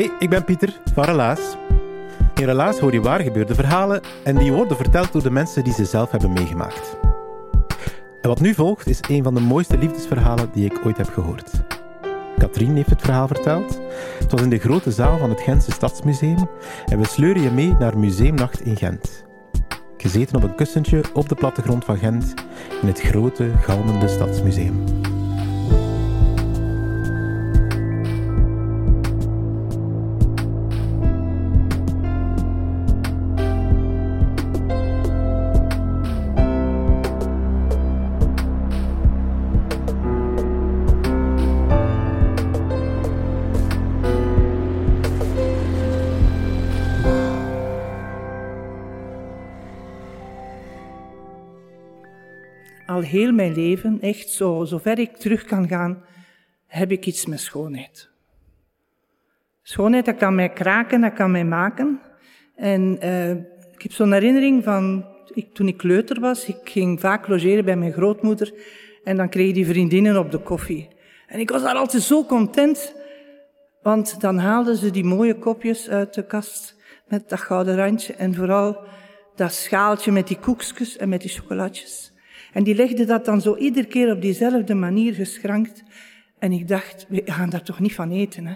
Hey, ik ben Pieter van Relaas. In Relaas hoor je waar gebeurde verhalen en die worden verteld door de mensen die ze zelf hebben meegemaakt. En wat nu volgt is een van de mooiste liefdesverhalen die ik ooit heb gehoord. Katrien heeft het verhaal verteld. Het was in de grote zaal van het Gentse Stadsmuseum en we sleuren je mee naar Museumnacht in Gent. Gezeten op een kussentje op de plattegrond van Gent in het grote, galmende Stadsmuseum. Heel mijn leven, echt zo, zover ik terug kan gaan, heb ik iets met schoonheid. Schoonheid, dat kan mij kraken, dat kan mij maken. En uh, ik heb zo'n herinnering van, ik, toen ik kleuter was, ik ging vaak logeren bij mijn grootmoeder en dan kreeg die vriendinnen op de koffie. En ik was daar altijd zo content, want dan haalden ze die mooie kopjes uit de kast met dat gouden randje en vooral dat schaaltje met die koekjes en met die chocolatjes. En die legde dat dan zo iedere keer op diezelfde manier geschrankt. En ik dacht, we gaan daar toch niet van eten, hè?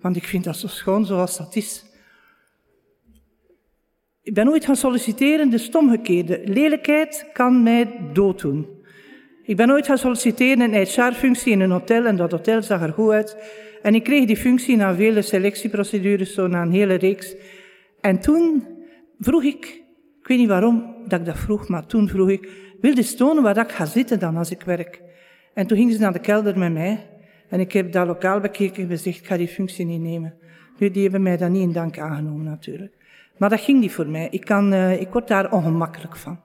Want ik vind dat zo schoon zoals dat is. Ik ben ooit gaan solliciteren, de stomgekeerde. Lelijkheid kan mij dooddoen. Ik ben ooit gaan solliciteren in een HR-functie in een hotel en dat hotel zag er goed uit. En ik kreeg die functie na vele selectieprocedures, zo na een hele reeks. En toen vroeg ik, ik weet niet waarom dat ik dat vroeg, maar toen vroeg ik, wil eens tonen waar ik ga zitten dan als ik werk. En toen gingen ze naar de kelder met mij. En ik heb dat lokaal bekeken en gezegd, ik ga die functie niet nemen. Nu, die hebben mij dan niet in dank aangenomen natuurlijk. Maar dat ging niet voor mij. Ik, kan, uh, ik word daar ongemakkelijk van.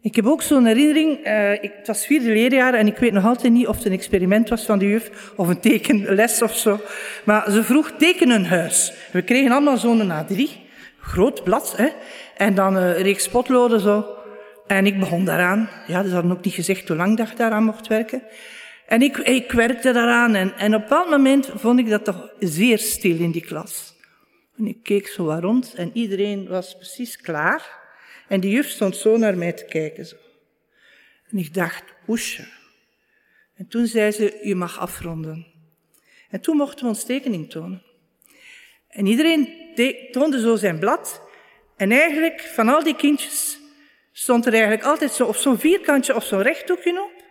Ik heb ook zo'n herinnering, uh, ik, het was vierde leerjaar en ik weet nog altijd niet of het een experiment was van de juf of een tekenles of zo. Maar ze vroeg teken een huis. We kregen allemaal zo'n A3, groot blad, hè. En dan een reeks potloden zo. En ik begon daaraan. Ja, ze hadden ook niet gezegd hoe lang dat ik daaraan mocht werken. En ik, ik werkte daaraan. En, en op een bepaald moment vond ik dat toch zeer stil in die klas. En ik keek zo wat rond en iedereen was precies klaar. En die juf stond zo naar mij te kijken. Zo. En ik dacht, oesje. En toen zei ze, je mag afronden. En toen mochten we ons tekening tonen. En iedereen toonde zo zijn blad. En eigenlijk, van al die kindjes, stond er eigenlijk altijd zo, of zo'n vierkantje of zo'n rechthoekje op,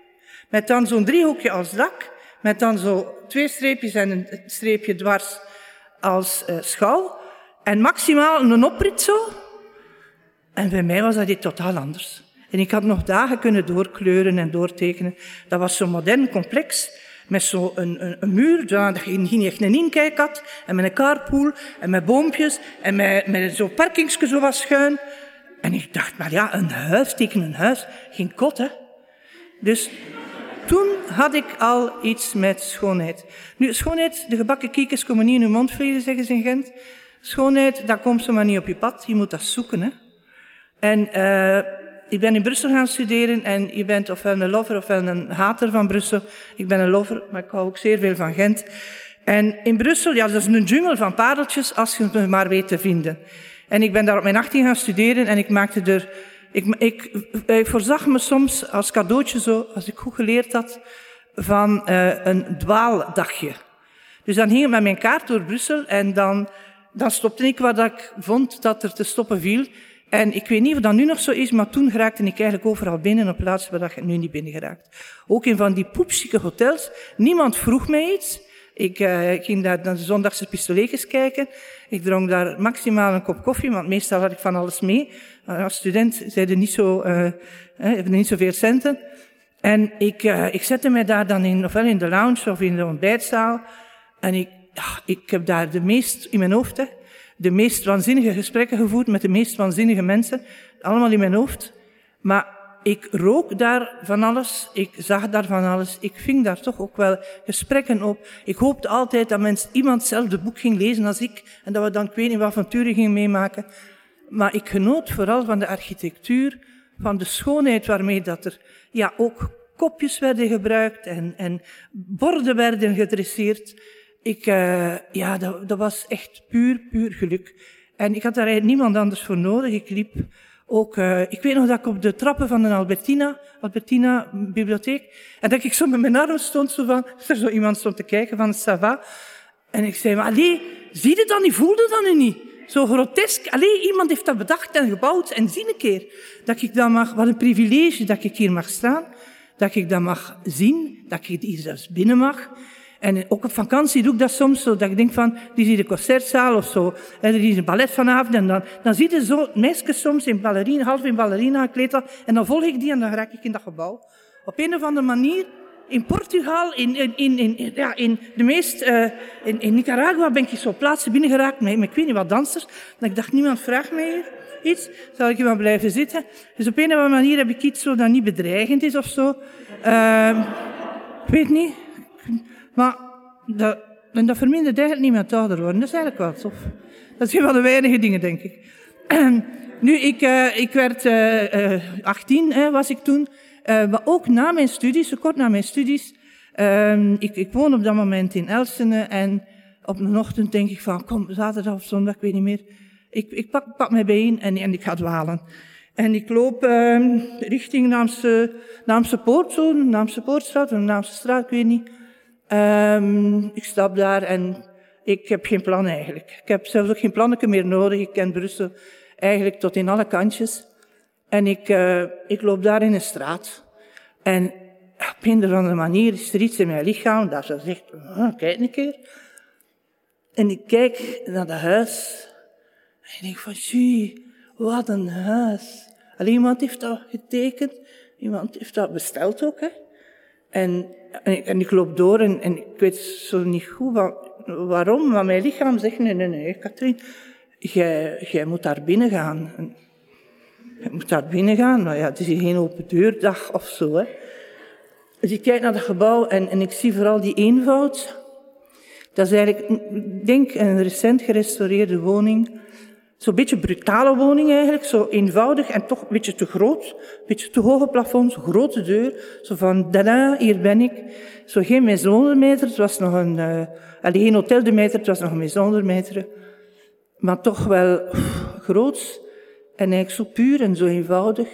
met dan zo'n driehoekje als dak, met dan zo twee streepjes en een streepje dwars als uh, schouw, en maximaal een oprit zo. En bij mij was dat dit totaal anders. En ik had nog dagen kunnen doorkleuren en doortekenen. Dat was zo'n modern complex, met zo'n een, een, muur, dat je echt een inkijk had, en met een carpool, en met boompjes, en met, met zo'n parkingsje zo schuin. En ik dacht, maar ja, een huis, teken een huis, geen kot, hè. Dus toen had ik al iets met schoonheid. Nu, schoonheid, de gebakken kiekers komen niet in uw mond vliegen, zeggen ze in Gent. Schoonheid, dat komt zomaar niet op je pad. Je moet dat zoeken, hè. En uh, ik ben in Brussel gaan studeren en je bent ofwel een lover ofwel een hater van Brussel. Ik ben een lover, maar ik hou ook zeer veel van Gent. En in Brussel, ja, dat is een jungle van pareltjes als je het maar weet te vinden. En ik ben daar op mijn 18 gaan studeren en ik maakte er, ik, ik, ik voorzag me soms als cadeautje zo, als ik goed geleerd had, van uh, een dwaaldagje. Dus dan ging ik met mijn kaart door Brussel en dan, dan stopte ik wat ik vond dat er te stoppen viel. En ik weet niet of dat nu nog zo is, maar toen geraakte ik eigenlijk overal binnen op plaatsen waar je nu niet binnen geraakt. Ook in van die poepzieke hotels. Niemand vroeg mij iets. Ik uh, ging daar naar de zondagse pistoletjes kijken. Ik dronk daar maximaal een kop koffie, want meestal had ik van alles mee. Als student zeiden niet zo, uh, hebben niet zoveel centen. En ik, uh, ik zette mij daar dan in, ofwel in de lounge of in de ontbijtzaal. En ik, ja, ik heb daar de meest, in mijn hoofd, hè, de meest waanzinnige gesprekken gevoerd met de meest waanzinnige mensen. Allemaal in mijn hoofd. Maar ik rook daar van alles, ik zag daar van alles, ik ving daar toch ook wel gesprekken op. Ik hoopte altijd dat iemand hetzelfde boek ging lezen als ik en dat we dan, ik weet niet wat avonturen gingen meemaken. Maar ik genoot vooral van de architectuur, van de schoonheid waarmee dat er ja, ook kopjes werden gebruikt en, en borden werden gedresseerd. Ik, uh, ja, dat, dat was echt puur, puur geluk. En ik had daar eigenlijk niemand anders voor nodig. Ik liep ook, uh, ik weet nog dat ik op de trappen van de Albertina, Albertina bibliotheek, en dat ik zo met mijn arm stond, zo van, er zo iemand stond te kijken van Sava. En ik zei, maar allee, zie je dat niet, voelde dat nu niet? Zo grotesk. Allee, iemand heeft dat bedacht en gebouwd. En zie een keer dat ik dat mag, wat een privilege dat ik hier mag staan. Dat ik dat mag zien, dat ik hier zelfs binnen mag. En ook op vakantie doe ik dat soms, zo dat ik denk van, die zie de concertzaal of zo. En er is een ballet vanavond en dan, dan zie je zo meisjes soms in ballerina, half in ballerina gekleed. En dan volg ik die en dan raak ik in dat gebouw. Op een of andere manier, in Portugal, in, in, in, ja, in de meest, uh, in, Nicaragua ben ik zo plaatsen binnengeraakt met, met ik weet niet wat dansers. En ik dacht, niemand vraagt mij iets. Zal ik hier maar blijven zitten? Dus op een of andere manier heb ik iets zo dat niet bedreigend is of zo. Uh, ik weet niet. Maar dat, en dat vermindert eigenlijk niet met ouder worden. Dat is eigenlijk wel tof. Dat een van de weinige dingen, denk ik. nu, ik, uh, ik werd uh, uh, 18, hè, was ik toen. Maar ook na mijn studies, zo kort na mijn studies. Uh, ik, ik woon op dat moment in Elsene en op een ochtend denk ik van, kom, zaterdag of zondag, ik weet niet meer. Ik, ik pak, pak mij bijeen en, en ik ga dwalen. En ik loop uh, richting Naamse, Naamse Poort, zo, Naamse Poortstraat, of Naamse straat, ik weet niet. Um, ik stap daar en ik heb geen plan eigenlijk. Ik heb zelfs ook geen plannetje meer nodig. Ik ken Brussel eigenlijk tot in alle kantjes. En ik, uh, ik loop daar in een straat. En op een of andere manier is er iets in mijn lichaam dat ze zegt, kijk een keer. En ik kijk naar dat huis. En ik denk van, zie, wat een huis. Alleen iemand heeft dat getekend. Iemand heeft dat besteld ook, hè. En, en, ik loop door en, en ik weet zo niet goed waarom, maar mijn lichaam zegt, nee, nee, nee, Katrien, jij, moet daar binnen gaan. Je moet daar binnen gaan, maar ja, het is geen open deurdag of zo. Hè. Dus ik kijk naar het gebouw en, en ik zie vooral die eenvoud. Dat is eigenlijk, ik denk, een recent gerestaureerde woning Zo'n beetje brutale woning eigenlijk, zo eenvoudig en toch een beetje te groot. Een beetje te hoge plafonds, grote deur. Zo van, dada, hier ben ik. Zo geen maison de meter, het was nog een, uh, geen hotel de meter, het was nog een maison de meter. Maar toch wel groot en eigenlijk zo puur en zo eenvoudig.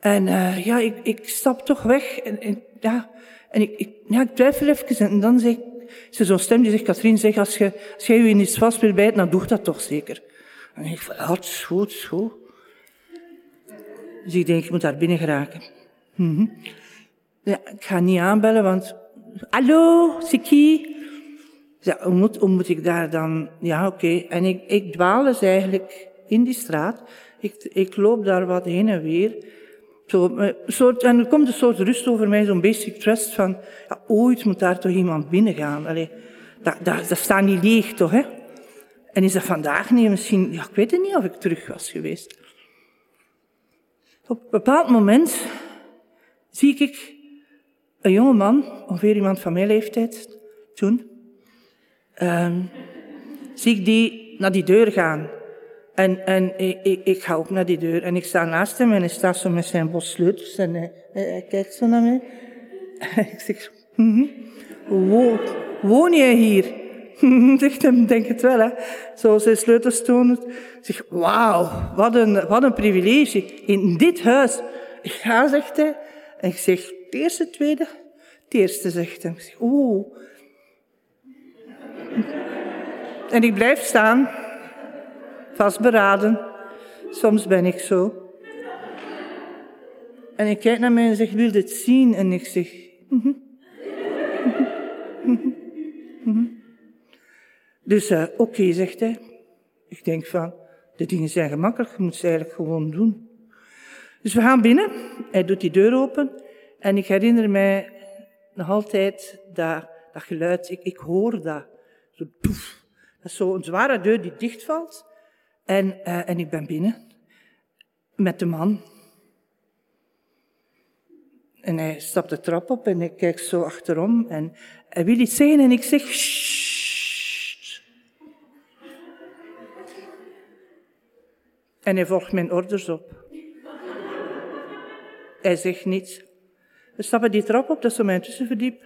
En uh, ja, ik, ik stap toch weg en, ja, en ik, ik, ja, ik twijfel even en dan zeg ik, zo'n stem die zegt, Katrien, zeg, als je, als jij je in iets vast wil bijten, dan doe dat toch zeker. En ik van, het is goed. Dus ik denk, ik moet daar binnen geraken. -hmm. Ja, ik ga niet aanbellen, want... Hallo, Siki? Ja, hoe moet, hoe moet ik daar dan... Ja, oké. En ik, ik dwaal dus eigenlijk in die straat. Ik, ik loop daar wat heen en weer. Zo, een soort, en er komt een soort rust over mij, zo'n basic trust van... Ja, ooit moet daar toch iemand binnengaan. Allee, dat, dat, dat staat niet leeg, toch, hè? En is dat vandaag niet? Misschien, ja, ik weet het niet of ik terug was geweest. Op een bepaald moment zie ik een jonge man, ongeveer iemand van mijn leeftijd, toen, um, zie ik die naar die deur gaan. En, en ik, ik, ik, ga ook naar die deur en ik sta naast hem en hij staat zo met zijn bos sleutels en hij, kijkt zo naar mij. ik zeg, mm -hmm. woon jij hier? zegt hem, denk het wel, hè. Zo zijn sleutels tonen. Zeg, wauw, wat een, wat een privilege. In dit huis. Ik ga, zegt hij. En ik zeg, het eerste, tweede? Het eerste, zegt hij. Ik zeg, oeh. En ik blijf staan. Vastberaden. Soms ben ik zo. En ik kijk naar mij en zeg, wil dit zien? En ik zeg, mm -hmm. Mhm. Dus uh, oké, zegt hij. Ik denk van, de dingen zijn gemakkelijk, je moet ze eigenlijk gewoon doen. Dus we gaan binnen, hij doet die deur open en ik herinner mij nog altijd dat, dat geluid, ik, ik hoor dat. Zo. Dat is zo'n zware deur die dichtvalt en, uh, en ik ben binnen met de man. En hij stapt de trap op en ik kijk zo achterom en hij wil iets zeggen en ik zeg. En hij volgt mijn orders op. hij zegt niets. We stappen die trap op, dat is zo mijn tussenverdiep.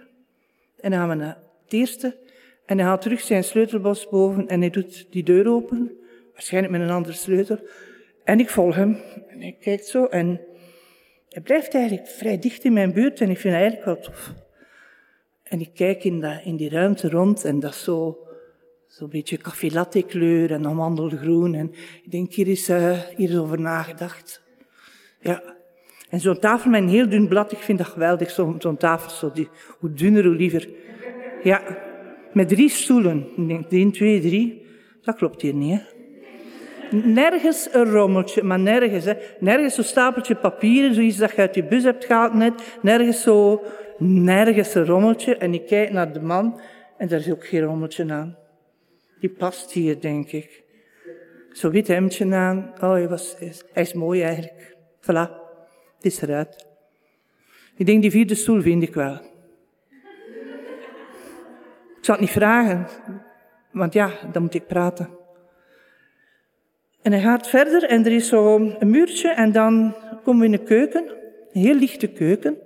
En dan gaan we naar het eerste. En hij haalt terug zijn sleutelbos boven en hij doet die deur open. Waarschijnlijk met een andere sleutel. En ik volg hem. En hij kijkt zo en hij blijft eigenlijk vrij dicht in mijn buurt en ik vind het eigenlijk wel tof. En ik kijk in, dat, in die ruimte rond en dat is zo, zo'n beetje café latte kleur en amandelgroen. En ik denk, hier is, uh, hier is over nagedacht. Ja. En zo'n tafel met een heel dun blad, ik vind dat geweldig, zo'n zo tafel, zo die, hoe dunner, hoe liever. Ja, met drie stoelen. Ik denk, één, twee, drie. Dat klopt hier niet, hè. Nergens een rommeltje, maar nergens. Hè. Nergens zo'n stapeltje papieren, zoiets dat je uit je bus hebt gehaald net. Nergens zo, nergens een rommeltje. En ik kijk naar de man en daar is ook geen rommeltje aan. Die past hier, denk ik. Zo'n wit hemdje aan. Oh, hij, was, hij is mooi eigenlijk. Voilà, het is eruit. Ik denk, die vierde stoel vind ik wel. Ik zal het niet vragen, want ja, dan moet ik praten. En hij gaat verder en er is zo een muurtje en dan komen we in een keuken, een heel lichte keuken,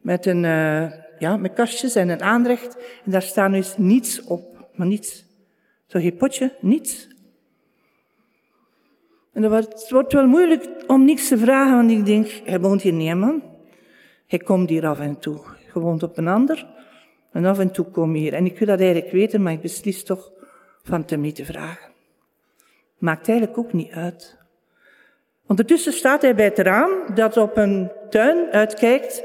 met, een, uh, ja, met kastjes en een aanrecht. En daar staat dus niets op, maar niets. Zo geen potje, niets. En het wordt wel moeilijk om niks te vragen, want ik denk, hij woont hier niet, man. Hij komt hier af en toe. Hij woont op een ander. En af en toe kom je hier. En ik wil dat eigenlijk weten, maar ik beslis toch van te niet te vragen. Maakt eigenlijk ook niet uit. Ondertussen staat hij bij het raam dat op een tuin uitkijkt.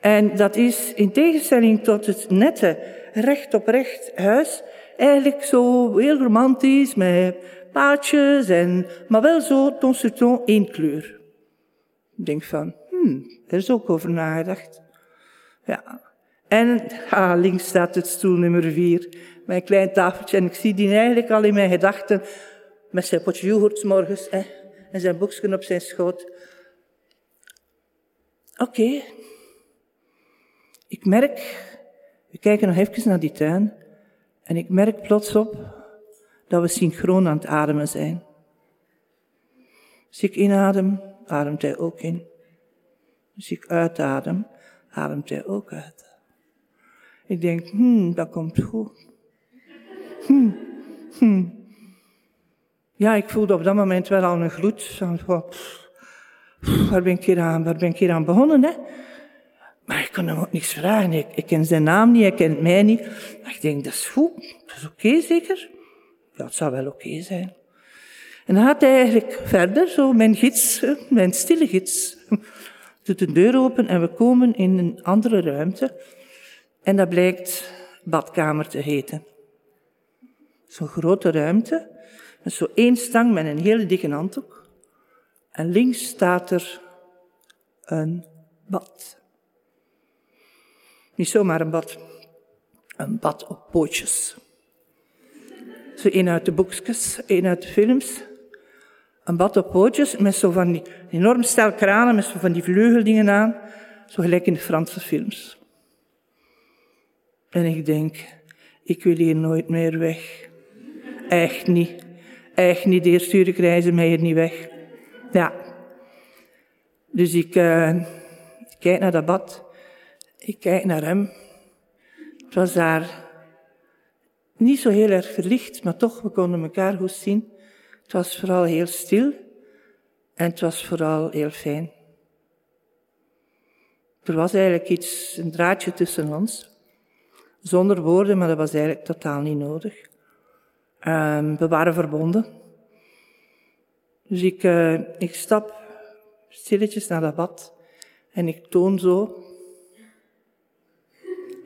En dat is in tegenstelling tot het nette recht op recht huis eigenlijk zo heel romantisch met paadjes en, maar wel zo ton sur ton één kleur. Ik denk van, hmm, er is ook over nagedacht. Ja. En ah, links staat het stoel nummer vier, mijn klein tafeltje. En ik zie die eigenlijk al in mijn gedachten met zijn potje yoghurt morgens hè, en zijn boekje op zijn schoot. Oké. Ik merk, we kijken nog even naar die tuin, en ik merk plots op dat we synchroon aan het ademen zijn. Als ik inadem, ademt hij ook in. Als ik uitadem, ademt hij ook uit. Ik denk, hmm, dat komt goed. Hmm, hmm. Ja, ik voelde op dat moment wel al een gloed. Van, waar ben ik hier waar ben ik hier aan begonnen, hè? Maar ik kon hem ook niks vragen. Ik, ik ken zijn naam niet, hij kent mij niet. Maar ik denk, dat is goed. Dat is oké, zeker? Ja, het zou wel oké zijn. En dan gaat hij eigenlijk verder, zo mijn gids, mijn stille gids, doet de deur open en we komen in een andere ruimte. En dat blijkt badkamer te heten. Zo'n grote ruimte met zo één stang met een hele dikke handdoek. En links staat er een bad. Niet zomaar een bad. Een bad op pootjes. Zo één uit de boekjes, één uit de films. Een bad op pootjes met zo van die enorm stel kranen, met zo van die vleugeldingen aan. Zo gelijk in de Franse films. En ik denk, ik wil hier nooit meer weg. Echt niet. Echt niet. De eerste reizen mij hier niet weg. Ja. Dus ik, ik kijk naar dat bad. Ik kijk naar hem. Het was daar niet zo heel erg verlicht, maar toch, we konden elkaar goed zien. Het was vooral heel stil en het was vooral heel fijn. Er was eigenlijk iets, een draadje tussen ons. Zonder woorden, maar dat was eigenlijk totaal niet nodig. Um, we waren verbonden. Dus ik, uh, ik stap stilletjes naar dat bad en ik toon zo.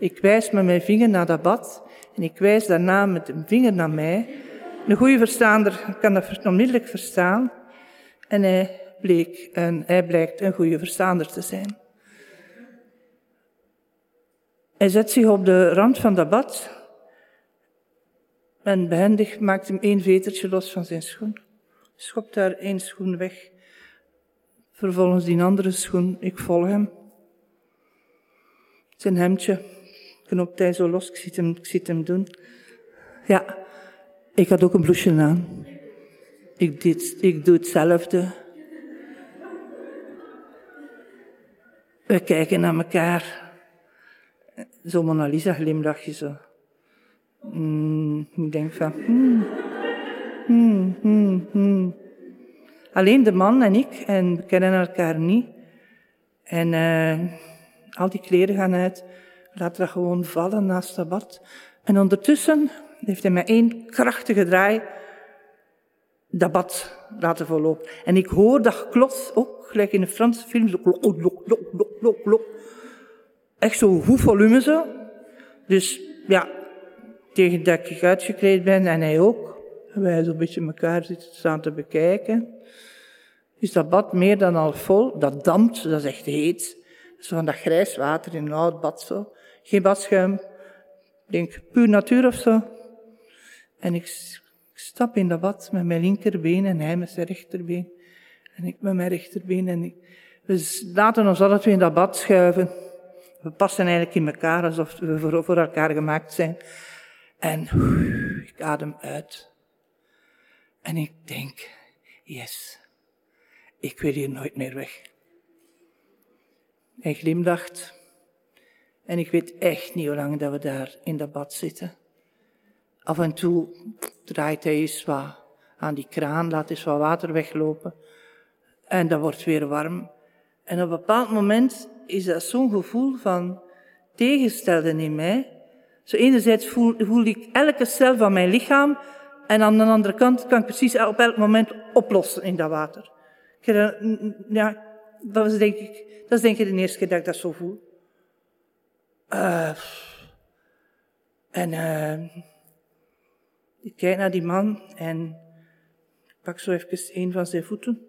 Ik wijs met mijn vinger naar dat bad En ik wijs daarna met een vinger naar mij. Een goede verstaander kan dat onmiddellijk verstaan. En hij bleek en hij blijkt een goede verstaander te zijn. Hij zet zich op de rand van dat bad en behendig maakt hem één vetertje los van zijn schoen. Schopt daar één schoen weg. Vervolgens die andere schoen, ik volg hem. Zijn hemdje knopt hij zo los, ik zie hem, ik hem doen. Ja, ik had ook een blouseje aan. Ik, ik doe hetzelfde. We kijken naar elkaar. Zo Mona Lisa glimlachje zo. Mm, ik denk van... Hmm, hmm. Alleen de man en ik, en we kennen elkaar niet. En uh, al die kleren gaan uit. Laat dat gewoon vallen naast dat bad. En ondertussen heeft hij met één krachtige draai dat bad laten vollopen. En ik hoor dat geklots, ook gelijk in de Franse film, klok, klok, klok, klok, klok, Echt zo goed volume zo. Dus ja, tegen dat ik uitgekleed ben en hij ook, wij zo'n beetje elkaar zitten staan te bekijken, is dat bad meer dan al vol. Dat dampt, dat is echt heet. Zo van dat grijs water in een oud bad zo. Geen badschuim. Ik denk, puur natuur of zo. En ik, stap in dat bad met mijn linkerbeen en hij met zijn rechterbeen. En ik met mijn rechterbeen. En we laten ons alle twee in dat bad schuiven. We passen eigenlijk in elkaar alsof we voor, voor elkaar gemaakt zijn. En ik adem uit. En ik denk, yes, ik wil hier nooit meer weg. Hij glimlacht. En ik weet echt niet hoe lang dat we daar in dat bad zitten. Af en toe draait hij eens wat aan die kraan, laat eens wat water weglopen. En dat wordt weer warm. En op een bepaald moment is dat zo'n gevoel van tegenstelde in mij. Zo enerzijds voel, ik elke cel van mijn lichaam en aan de andere kant kan ik precies op elk moment oplossen in dat water. Ja, dat is denk ik, dat is denk ik de eerste keer dat ik dat zo voel. Uh, en uh, ik kijk naar die man en ik pak zo even een van zijn voeten.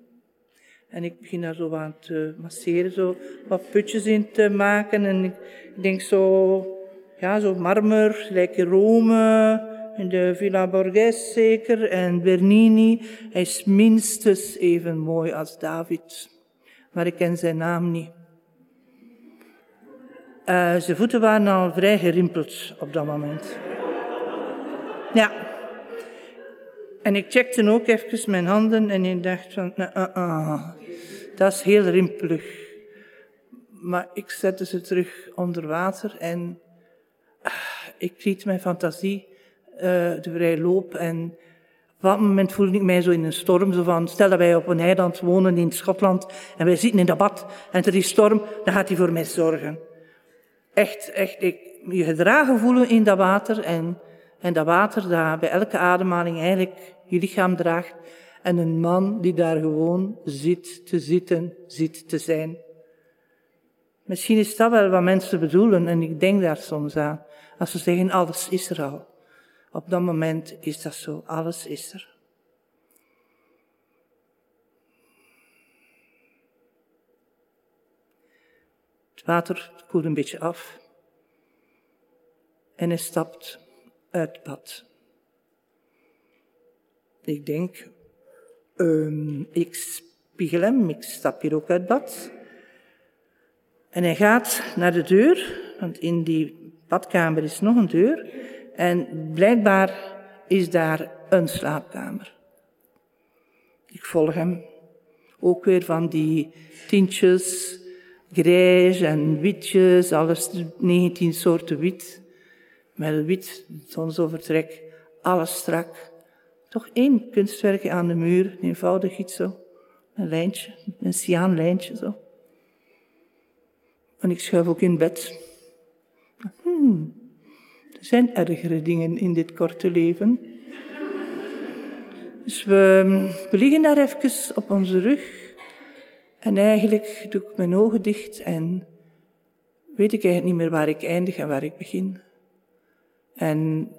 En ik begin daar zo aan te masseren, zo wat putjes in te maken. En ik denk zo, ja, zo marmer, lijkt Rome, in de Villa Borghese zeker, en Bernini. Hij is minstens even mooi als David. Maar ik ken zijn naam niet. Uh, zijn voeten waren al vrij gerimpeld op dat moment. Ja. En ik checkte ook even mijn handen en ik dacht van, uh, uh, dat is heel rimpelig. Maar ik zette ze terug onder water en ik liet mijn fantasie de vrij loop. En op dat moment voelde ik mij zo in een storm. Zo van, stel dat wij op een eiland wonen in Schotland en wij zitten in dat bad en er is storm, dan gaat hij voor mij zorgen. Echt, echt, je gedragen voelen in dat water en, en dat water dat bij elke ademhaling eigenlijk je lichaam draagt. En een man die daar gewoon zit te zitten, zit te zijn. Misschien is dat wel wat mensen bedoelen en ik denk daar soms aan. Als ze zeggen, alles is er al. Op dat moment is dat zo, alles is er. Het water koelt een beetje af en hij stapt uit bad. Ik denk, um, ik spiegel hem, ik stap hier ook uit bad. En hij gaat naar de deur, want in die badkamer is nog een deur. En blijkbaar is daar een slaapkamer. Ik volg hem. Ook weer van die tintjes, grijs en witjes, alles 19 soorten wit. Met wit, zonsоvertrek, alles strak. Toch één kunstwerk aan de muur, eenvoudig iets zo. Een lijntje, een cyaanlijntje zo. En ik schuif ook in bed. Hmm, er zijn ergere dingen in dit korte leven. Dus we, we liggen daar even op onze rug. En eigenlijk doe ik mijn ogen dicht en weet ik eigenlijk niet meer waar ik eindig en waar ik begin. En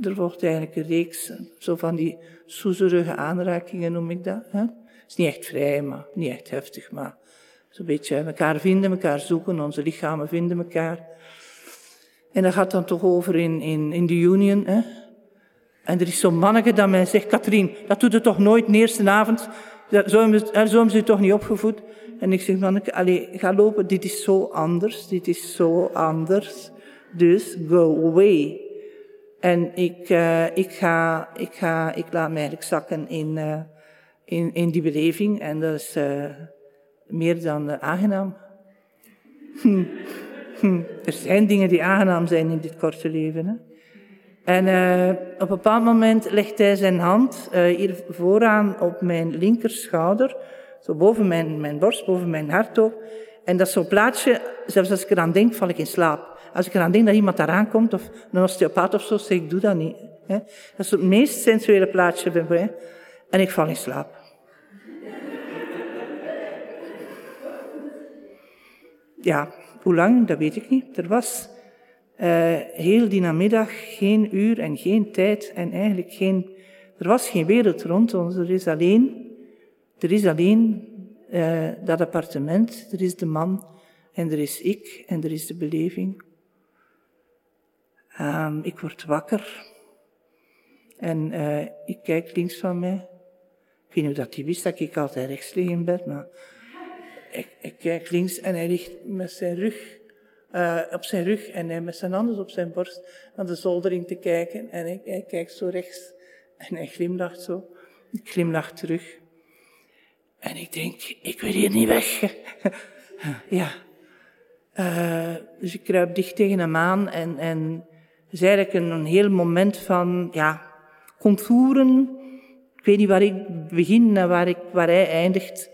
er volgt eigenlijk een reeks, zo van die soezerige aanrakingen noem ik dat. Het is niet echt vrij, maar niet echt heftig, maar zo'n beetje elkaar vinden, elkaar zoeken, onze lichamen vinden elkaar. En dat gaat dan toch over in, in, in de Union. Hè? En er is zo'n manneke dat mij zegt, Katrien, dat doet het toch nooit de eerste avond? Zo hebben ze toch niet opgevoed? En ik zeg, manneke, allez, ga lopen, dit is zo anders, dit is zo anders. Dus go away. En ik, uh, ik, ga, ik, ga, ik laat mij eigenlijk zakken in, uh, in, in die beleving. En dat is uh, meer dan aangenaam. Er zijn dingen die aangenaam zijn in dit korte leven. Hè? En uh, op een bepaald moment legt hij zijn hand uh, hier vooraan op mijn linkerschouder, zo boven mijn, mijn borst, boven mijn hart. En dat is zo'n plaatsje, zelfs als ik eraan denk, val ik in slaap. Als ik eraan denk dat iemand daar aankomt, of een osteopaat of zo, zeg ik, doe dat niet. Hè. Dat is het meest sensuele plaatsje bij mij. En ik val in slaap. Ja, hoe lang, dat weet ik niet. Er was uh, heel die namiddag geen uur en geen tijd en eigenlijk geen... Er was geen wereld rond ons, er is alleen... Er is alleen uh, dat appartement, er is de man en er is ik en er is de beleving. Um, ik word wakker en uh, ik kijk links van mij. Ik weet niet of dat hij wist dat ik altijd rechts lig in bed, maar ik, ik kijk links en hij ligt met zijn rug uh, op zijn rug en hij met zijn handen op zijn borst naar de zoldering te kijken. En hij, hij kijkt zo rechts en hij glimlacht zo. Ik glimlach terug. En ik denk, ik wil hier niet weg. ja. Uh, dus ik kruip dicht tegen hem aan en, en het is eigenlijk een, heel moment van, ja, contouren. Ik weet niet waar ik begin en waar, ik, waar hij eindigt.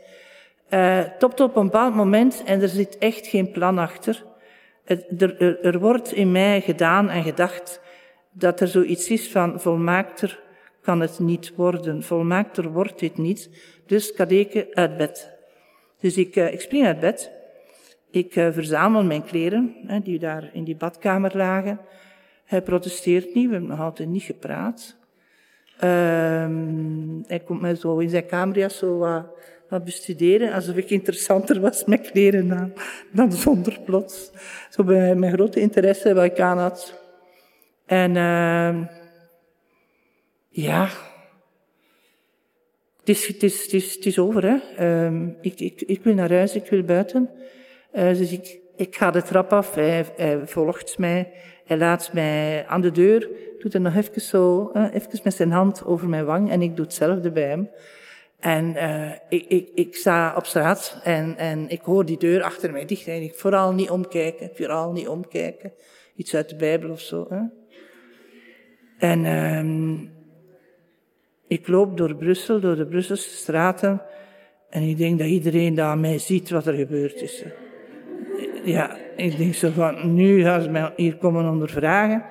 Uh, op een bepaald moment en er zit echt geen plan achter. Er, er, wordt in mij gedaan en gedacht dat er zoiets is van volmaakter kan het niet worden. Volmaakter wordt dit niet. Dus kadeke uit bed. Dus ik, uh, ik spring uit bed. Ik uh, verzamel mijn kleren, die daar in die badkamer lagen. Hij protesteert niet, we hebben nog altijd niet gepraat. Uh, hij komt mij zo in zijn kamer zo wat bestuderen, alsof ik interessanter was met kleren aan dan zonder plots. Zo bij mijn grote interesse wat ik aan had. En uh, ja, het is, het, is, het, is, over. Hè. Uh, ik, ik, ik wil naar huis, ik wil buiten. Uh, dus ik, ik ga de trap af, hij, hij, volgt mij, hij laat mij aan de deur, doet er nog even zo, even met zijn hand over mijn wang en ik doe hetzelfde bij hem. En uh, ik, ik, ik sta op straat en, en ik hoor die deur achter mij dicht en ik vooral niet omkijken, vooral niet omkijken. Iets uit de Bijbel of zo. Hè? En um, ik loop door Brussel, door de Brusselse straten en ik denk dat iedereen daar aan mij ziet wat er gebeurd is. Ja, ik denk zo van, nu gaan ze mij hier komen ondervragen.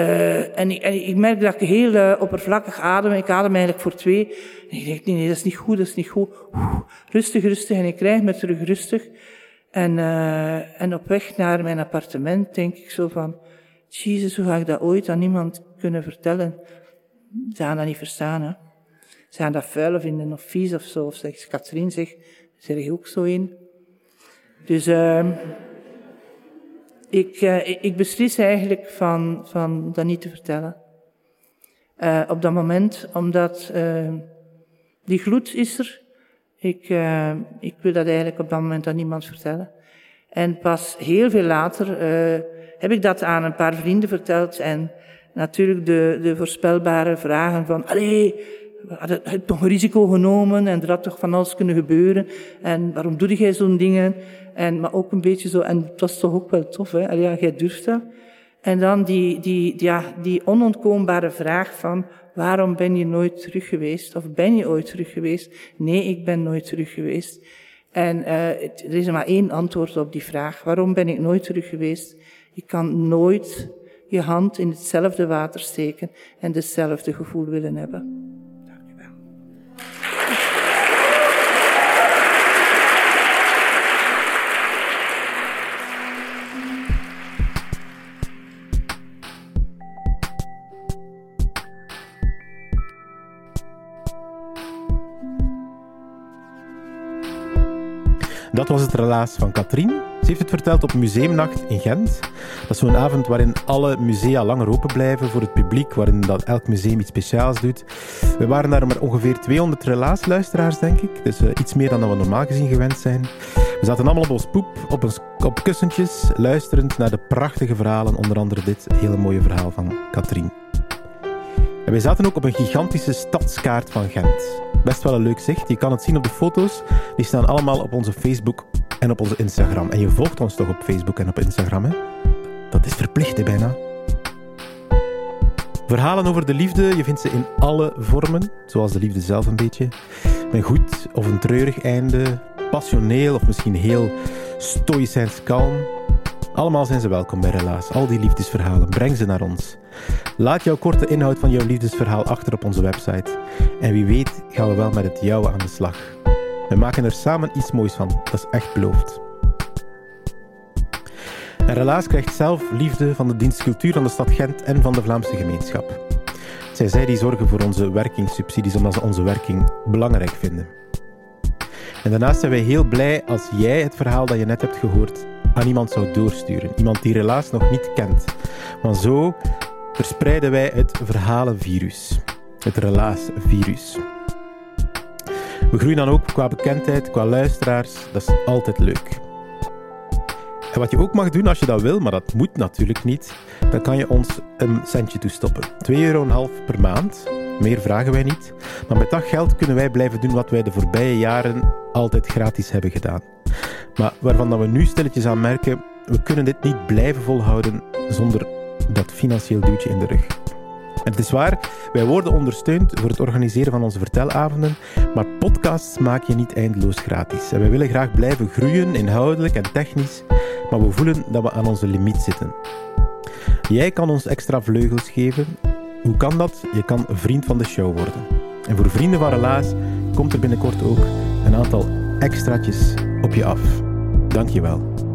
Uh, en, ik, ik merk dat ik heel uh, oppervlakkig adem. Ik adem eigenlijk voor twee. En ik denk, nee, nee, dat is niet goed, dat is niet goed. Rustig, rustig. En ik krijg me terug rustig. En, uh, en op weg naar mijn appartement denk ik zo van, Jezus, hoe ga ik dat ooit aan iemand kunnen vertellen? Ze gaan dat niet verstaan, hè. Ze gaan dat vuil vinden of vies of zo. Of zegt Katrien, zeg, zeg je ook zo in. Dus, uh, ik, uh, ik beslis eigenlijk van, van dat niet te vertellen. Uh, op dat moment, omdat uh, die gloed is er. Ik, ik wil dat eigenlijk op dat moment aan niemand vertellen. En pas heel veel later heb ik dat aan een paar vrienden verteld. En natuurlijk de, de voorspelbare vragen van, allee, we hadden toch een risico genomen en er had toch van alles kunnen gebeuren. En waarom doe jij zo'n dingen? En, maar ook een beetje zo, en het was toch ook wel tof, hè? Ja, jij durft dat. En dan die, die, ja, die onontkoombare vraag van, waarom ben je nooit terug geweest? Of ben je ooit terug geweest? Nee, ik ben nooit terug geweest. En uh, er is maar één antwoord op die vraag. Waarom ben ik nooit terug geweest? Je kan nooit je hand in hetzelfde water steken en hetzelfde gevoel willen hebben. Dat was het relaas van Katrien. Ze heeft het verteld op Museumnacht in Gent. Dat is zo'n avond waarin alle musea langer open blijven voor het publiek, waarin dat elk museum iets speciaals doet. We waren daar met ongeveer 200 relaasluisteraars, denk ik. Dus uh, iets meer dan we normaal gezien gewend zijn. We zaten allemaal op ons poep, op, ons, op kussentjes, luisterend naar de prachtige verhalen, onder andere dit hele mooie verhaal van Katrien. Wij zaten ook op een gigantische stadskaart van Gent. Best wel een leuk zicht. Je kan het zien op de foto's. Die staan allemaal op onze Facebook en op onze Instagram. En je volgt ons toch op Facebook en op Instagram, hè? Dat is verplicht, bijna. Verhalen over de liefde, je vindt ze in alle vormen, zoals de liefde zelf een beetje. Een goed of een treurig einde, passioneel of misschien heel stoïcijns kalm. Allemaal zijn ze welkom bij Relaas. Al die liefdesverhalen, breng ze naar ons. Laat jouw korte inhoud van jouw liefdesverhaal achter op onze website. En wie weet gaan we wel met het jouwe aan de slag. We maken er samen iets moois van, dat is echt beloofd. En Relaas krijgt zelf liefde van de dienst cultuur van de stad Gent en van de Vlaamse gemeenschap. Zij zij die zorgen voor onze werkingssubsidies omdat ze onze werking belangrijk vinden. En daarnaast zijn wij heel blij als jij het verhaal dat je net hebt gehoord aan iemand zou doorsturen. Iemand die Relaas nog niet kent. Want zo verspreiden wij het verhalenvirus. Het relaasvirus. We groeien dan ook qua bekendheid, qua luisteraars. Dat is altijd leuk. En wat je ook mag doen als je dat wil, maar dat moet natuurlijk niet, dan kan je ons een centje toestoppen. 2,5 euro per maand. Meer vragen wij niet. Maar met dat geld kunnen wij blijven doen wat wij de voorbije jaren altijd gratis hebben gedaan. Maar waarvan we nu stilletjes aan merken, we kunnen dit niet blijven volhouden zonder dat financieel duwtje in de rug. En het is waar, wij worden ondersteund voor het organiseren van onze vertelavonden, maar podcasts maak je niet eindeloos gratis. En wij willen graag blijven groeien, inhoudelijk en technisch, maar we voelen dat we aan onze limiet zitten. Jij kan ons extra vleugels geven. Hoe kan dat? Je kan vriend van de show worden. En voor vrienden van Relaas komt er binnenkort ook een aantal extraatjes op je af. Dankjewel.